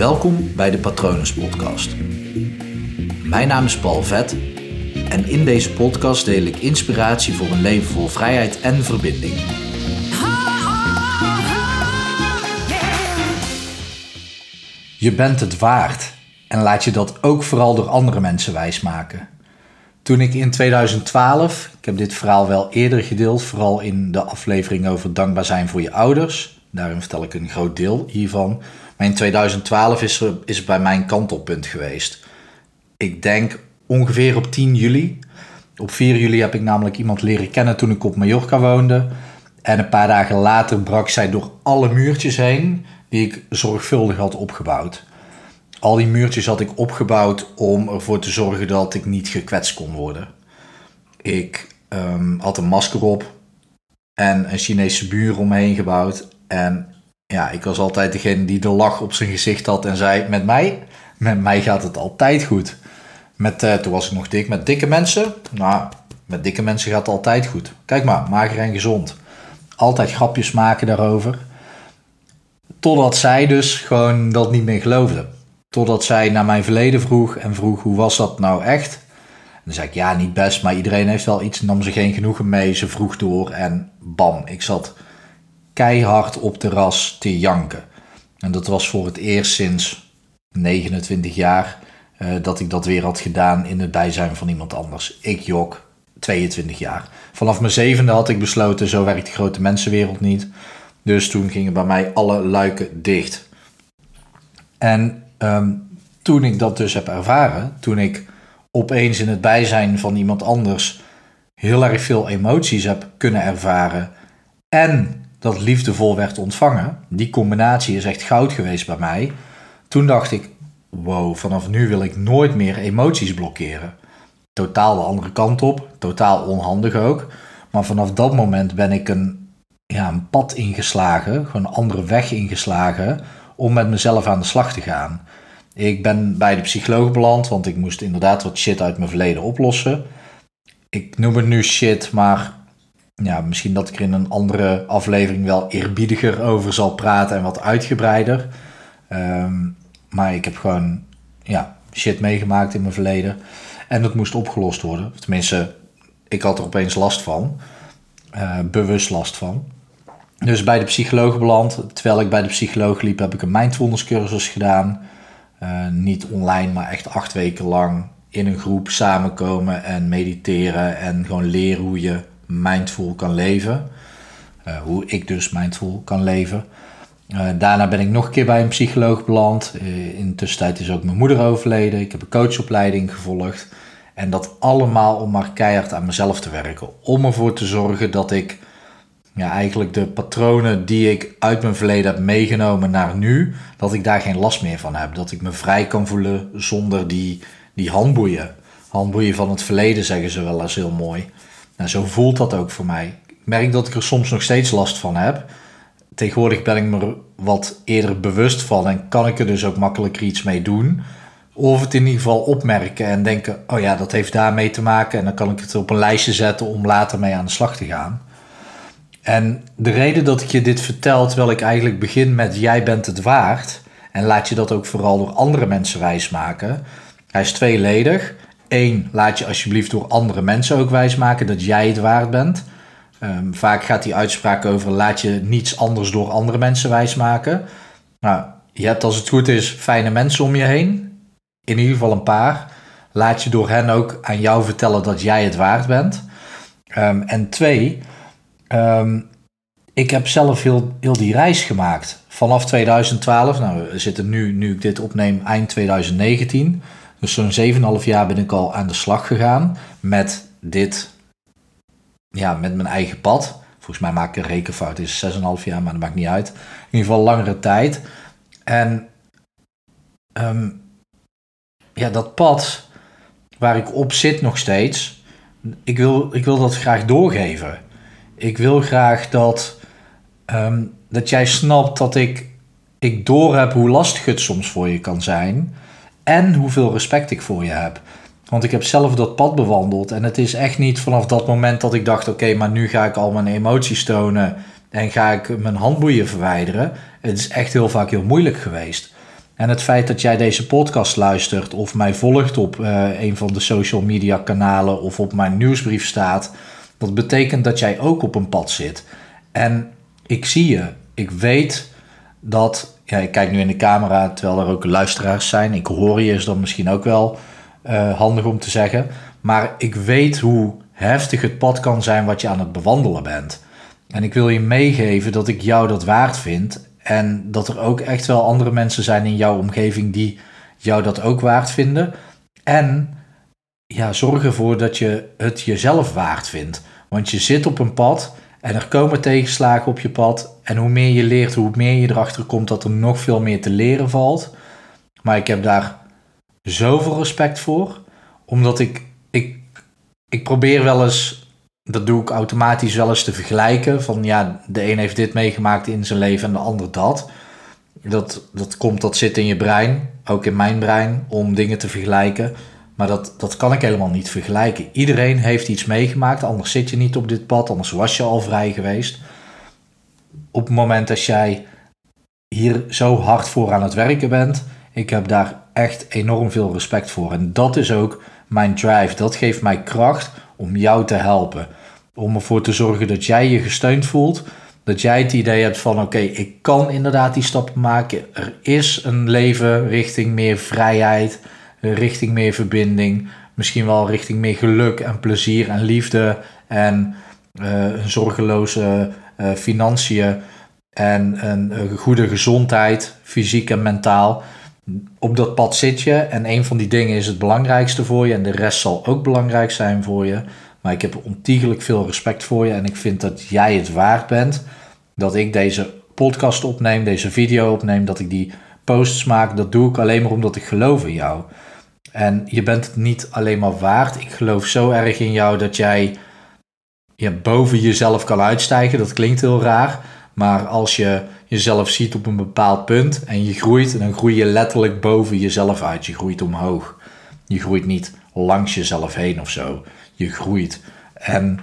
Welkom bij de Patronus Podcast. Mijn naam is Paul Vet en in deze podcast deel ik inspiratie voor een leven vol vrijheid en verbinding. Je bent het waard en laat je dat ook vooral door andere mensen wijsmaken. Toen ik in 2012, ik heb dit verhaal wel eerder gedeeld, vooral in de aflevering over dankbaar zijn voor je ouders. Daarin vertel ik een groot deel hiervan. In 2012 is, er, is bij mijn kantelpunt geweest. Ik denk ongeveer op 10 juli. Op 4 juli heb ik namelijk iemand leren kennen toen ik op Mallorca woonde. En een paar dagen later brak zij door alle muurtjes heen die ik zorgvuldig had opgebouwd. Al die muurtjes had ik opgebouwd om ervoor te zorgen dat ik niet gekwetst kon worden. Ik ehm, had een masker op en een Chinese buur om me heen gebouwd. En ja, ik was altijd degene die de lach op zijn gezicht had en zei: Met mij, met mij gaat het altijd goed. Met, uh, toen was ik nog dik. Met dikke mensen, nou, met dikke mensen gaat het altijd goed. Kijk maar, mager en gezond. Altijd grapjes maken daarover. Totdat zij dus gewoon dat niet meer geloofde. Totdat zij naar mijn verleden vroeg en vroeg hoe was dat nou echt. En dan zei ik ja, niet best, maar iedereen heeft wel iets. Nam ze geen genoegen mee, ze vroeg door en bam, ik zat keihard op terras te janken. En dat was voor het eerst sinds 29 jaar uh, dat ik dat weer had gedaan in het bijzijn van iemand anders. Ik jok 22 jaar. Vanaf mijn zevende had ik besloten, zo werkt de grote mensenwereld niet. Dus toen gingen bij mij alle luiken dicht. En um, toen ik dat dus heb ervaren, toen ik opeens in het bijzijn van iemand anders heel erg veel emoties heb kunnen ervaren en dat liefdevol werd ontvangen, die combinatie is echt goud geweest bij mij. Toen dacht ik, wow, vanaf nu wil ik nooit meer emoties blokkeren. Totaal de andere kant op, totaal onhandig ook. Maar vanaf dat moment ben ik een, ja, een pad ingeslagen, gewoon een andere weg ingeslagen om met mezelf aan de slag te gaan. Ik ben bij de psycholoog beland, want ik moest inderdaad wat shit uit mijn verleden oplossen. Ik noem het nu shit, maar ja, misschien dat ik er in een andere aflevering wel eerbiediger over zal praten en wat uitgebreider. Ehm, maar ik heb gewoon ja, shit meegemaakt in mijn verleden. En dat moest opgelost worden. Tenminste, ik had er opeens last van. Uh, bewust last van. Dus bij de psycholoog beland. Terwijl ik bij de psycholoog liep, heb ik een mindfulness cursus gedaan. Uh, niet online, maar echt acht weken lang in een groep samenkomen en mediteren. En gewoon leren hoe je mindful kan leven. Uh, hoe ik dus mindful kan leven. Uh, daarna ben ik nog een keer bij een psycholoog beland. Uh, in de tussentijd is ook mijn moeder overleden. Ik heb een coachopleiding gevolgd. En dat allemaal om maar keihard aan mezelf te werken. Om ervoor te zorgen dat ik ja, eigenlijk de patronen die ik uit mijn verleden heb meegenomen naar nu, dat ik daar geen last meer van heb. Dat ik me vrij kan voelen zonder die, die handboeien. Handboeien van het verleden zeggen ze wel eens heel mooi. Nou, zo voelt dat ook voor mij. Ik merk dat ik er soms nog steeds last van heb. Tegenwoordig ben ik me wat eerder bewust van en kan ik er dus ook makkelijker iets mee doen. Of het in ieder geval opmerken en denken: oh ja, dat heeft daarmee te maken. En dan kan ik het op een lijstje zetten om later mee aan de slag te gaan. En de reden dat ik je dit vertel, terwijl ik eigenlijk begin met: jij bent het waard. En laat je dat ook vooral door andere mensen wijsmaken. Hij is tweeledig. Eén, laat je alsjeblieft door andere mensen ook wijsmaken dat jij het waard bent. Um, vaak gaat die uitspraak over laat je niets anders door andere mensen wijsmaken. Nou, je hebt als het goed is fijne mensen om je heen. In ieder geval een paar. Laat je door hen ook aan jou vertellen dat jij het waard bent. Um, en twee, um, ik heb zelf heel, heel die reis gemaakt. Vanaf 2012, nou we zitten nu, nu ik dit opneem, eind 2019. Dus zo'n 7,5 jaar ben ik al aan de slag gegaan met dit, ja, met mijn eigen pad. Volgens mij maak ik een rekenfout, het is 6,5 jaar, maar dat maakt niet uit. In ieder geval langere tijd. En um, ja, dat pad waar ik op zit nog steeds, ik wil, ik wil dat graag doorgeven. Ik wil graag dat, um, dat jij snapt dat ik, ik doorheb hoe lastig het soms voor je kan zijn en hoeveel respect ik voor je heb. Want ik heb zelf dat pad bewandeld en het is echt niet vanaf dat moment dat ik dacht: oké, maar nu ga ik al mijn emoties tonen en ga ik mijn handboeien verwijderen. Het is echt heel vaak heel moeilijk geweest. En het feit dat jij deze podcast luistert of mij volgt op uh, een van de social media kanalen of op mijn nieuwsbrief staat, dat betekent dat jij ook op een pad zit. En ik zie je, ik weet dat, ja, ik kijk nu in de camera terwijl er ook luisteraars zijn. Ik hoor je, is dan misschien ook wel uh, handig om te zeggen. Maar ik weet hoe heftig het pad kan zijn wat je aan het bewandelen bent. En ik wil je meegeven dat ik jou dat waard vind. En dat er ook echt wel andere mensen zijn in jouw omgeving die jou dat ook waard vinden. En ja, zorg ervoor dat je het jezelf waard vindt. Want je zit op een pad en er komen tegenslagen op je pad. En hoe meer je leert, hoe meer je erachter komt dat er nog veel meer te leren valt. Maar ik heb daar zoveel respect voor. Omdat ik, ik, ik probeer wel eens, dat doe ik automatisch wel eens te vergelijken. Van ja, de een heeft dit meegemaakt in zijn leven en de ander dat. Dat, dat komt, dat zit in je brein, ook in mijn brein, om dingen te vergelijken. Maar dat, dat kan ik helemaal niet vergelijken. Iedereen heeft iets meegemaakt, anders zit je niet op dit pad, anders was je al vrij geweest. Op het moment dat jij hier zo hard voor aan het werken bent, ik heb daar echt enorm veel respect voor. En dat is ook mijn drive. Dat geeft mij kracht om jou te helpen. Om ervoor te zorgen dat jij je gesteund voelt. Dat jij het idee hebt van oké, ik kan inderdaad die stappen maken. Er is een leven richting meer vrijheid richting meer verbinding. Misschien wel richting meer geluk en plezier en liefde. En uh, een zorgeloze uh, financiën. En een, goede gezondheid, fysiek en mentaal. Op dat pad zit je en een van die dingen is het belangrijkste voor je. En de rest zal ook belangrijk zijn voor je. Maar ik heb ontiegelijk veel respect voor je. En ik vind dat jij het waard bent. Dat ik deze podcast opneem, deze video opneem. Dat ik die posts maak. Dat doe ik alleen maar omdat ik geloof in jou. En je bent het niet alleen maar waard. Ik geloof zo erg in jou dat jij ja, boven jezelf kan uitstijgen. Dat klinkt heel raar. Maar als je jezelf ziet op een bepaald punt en je groeit, dan groei je letterlijk boven jezelf uit. Je groeit omhoog. Je groeit niet langs jezelf heen of zo. Je groeit. En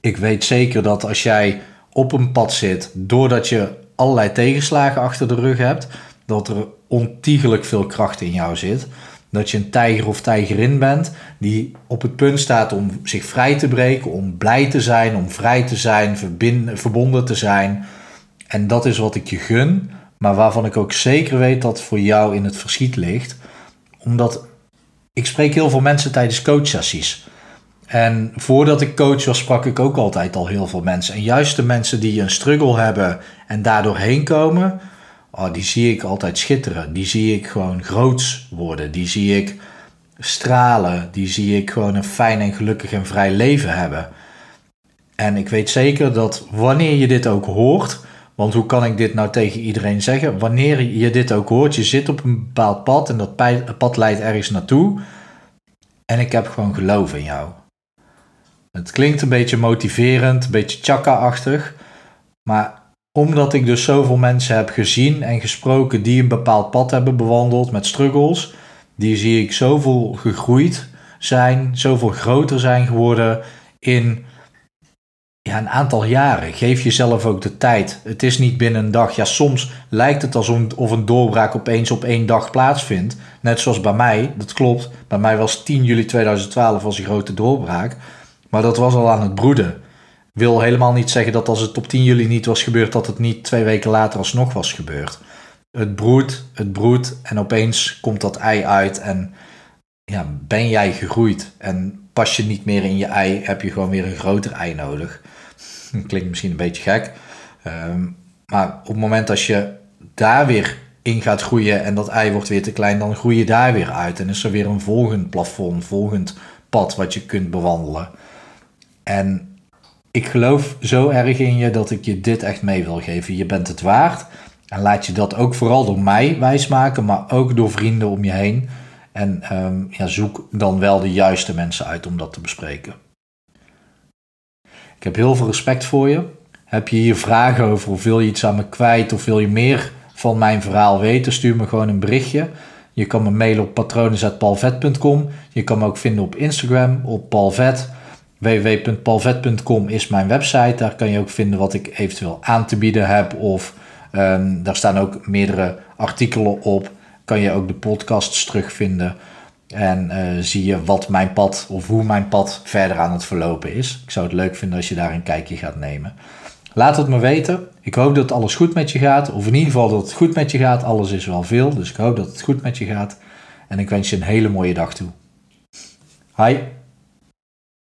ik weet zeker dat als jij op een pad zit, doordat je allerlei tegenslagen achter de rug hebt, dat er ontiegelijk veel kracht in jou zit dat je een tijger of tijgerin bent die op het punt staat om zich vrij te breken, om blij te zijn, om vrij te zijn, verbonden te zijn. En dat is wat ik je gun, maar waarvan ik ook zeker weet dat voor jou in het verschiet ligt. Omdat ik spreek heel veel mensen tijdens coachsessies. En voordat ik coach was, sprak ik ook altijd al heel veel mensen. En juist de mensen die een struggle hebben en daardoor heen komen, oh, die zie ik altijd schitteren. Die zie ik gewoon groots worden. Die zie ik stralen. Die zie ik gewoon een fijn en gelukkig en vrij leven hebben. En ik weet zeker dat wanneer je dit ook hoort, want hoe kan ik dit nou tegen iedereen zeggen? Wanneer je dit ook hoort, je zit op een bepaald pad en dat pad leidt ergens naartoe. En ik heb gewoon geloof in jou. Het klinkt een beetje motiverend, een beetje chakka-achtig. Maar omdat ik dus zoveel mensen heb gezien en gesproken die een bepaald pad hebben bewandeld met struggles, die zie ik zoveel gegroeid zijn, zoveel groter zijn geworden in ja, een aantal jaren. Geef jezelf ook de tijd. Het is niet binnen een dag. Ja, soms lijkt het alsof een doorbraak opeens op één dag plaatsvindt. Net zoals bij mij, dat klopt. Bij mij was 10 juli 2012 was een grote doorbraak. Maar dat was al aan het broeden wil helemaal niet zeggen dat als het op 10 juli niet was gebeurd, dat het niet twee weken later alsnog was gebeurd. Het broedt, het broedt en opeens komt dat ei uit en ja, ben jij gegroeid en pas je niet meer in je ei, heb je gewoon weer een groter ei nodig. Klinkt misschien een beetje gek, ehm, maar op het moment als je daar weer in gaat groeien en dat ei wordt weer te klein, dan groei je daar weer uit en is er weer een volgend plafond, volgend pad wat je kunt bewandelen. En ik geloof zo erg in je dat ik je dit echt mee wil geven. Je bent het waard. En laat je dat ook vooral door mij wijsmaken, maar ook door vrienden om je heen. En um, ja, zoek dan wel de juiste mensen uit om dat te bespreken. Ik heb heel veel respect voor je. Heb je hier vragen over of wil je iets aan me kwijt of wil je meer van mijn verhaal weten, stuur me gewoon een berichtje. Je kan me mailen op patronen.palvet.com. Je kan me ook vinden op Instagram op palvet www.palvet.com is mijn website. Daar kan je ook vinden wat ik eventueel aan te bieden heb of Ehm, daar staan ook meerdere artikelen op. Kan je ook de podcasts terugvinden. En uh, zie je wat mijn pad of hoe mijn pad verder aan het verlopen is. Ik zou het leuk vinden als je daar een kijkje gaat nemen. Laat het me weten. Ik hoop dat alles goed met je gaat. Of in ieder geval dat het goed met je gaat. Alles is wel veel. Dus ik hoop dat het goed met je gaat. En ik wens je een hele mooie dag toe. Hi.